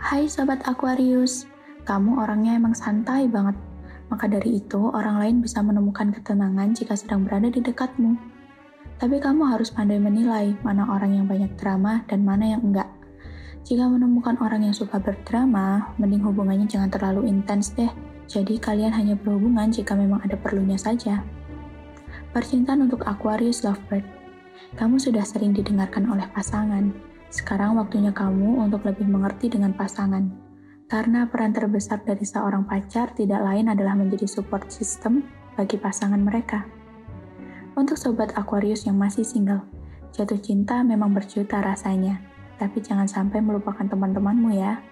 Hai Sobat Aquarius, kamu orangnya emang santai banget. Maka dari itu, orang lain bisa menemukan ketenangan jika sedang berada di dekatmu. Tapi kamu harus pandai menilai mana orang yang banyak drama dan mana yang enggak. Jika menemukan orang yang suka berdrama, mending hubungannya jangan terlalu intens deh. Jadi kalian hanya berhubungan jika memang ada perlunya saja. Percintaan untuk Aquarius Lovebird. Kamu sudah sering didengarkan oleh pasangan. Sekarang waktunya kamu untuk lebih mengerti dengan pasangan. Karena peran terbesar dari seorang pacar tidak lain adalah menjadi support system bagi pasangan mereka. Untuk sobat Aquarius yang masih single, jatuh cinta memang berjuta rasanya, tapi jangan sampai melupakan teman-temanmu ya.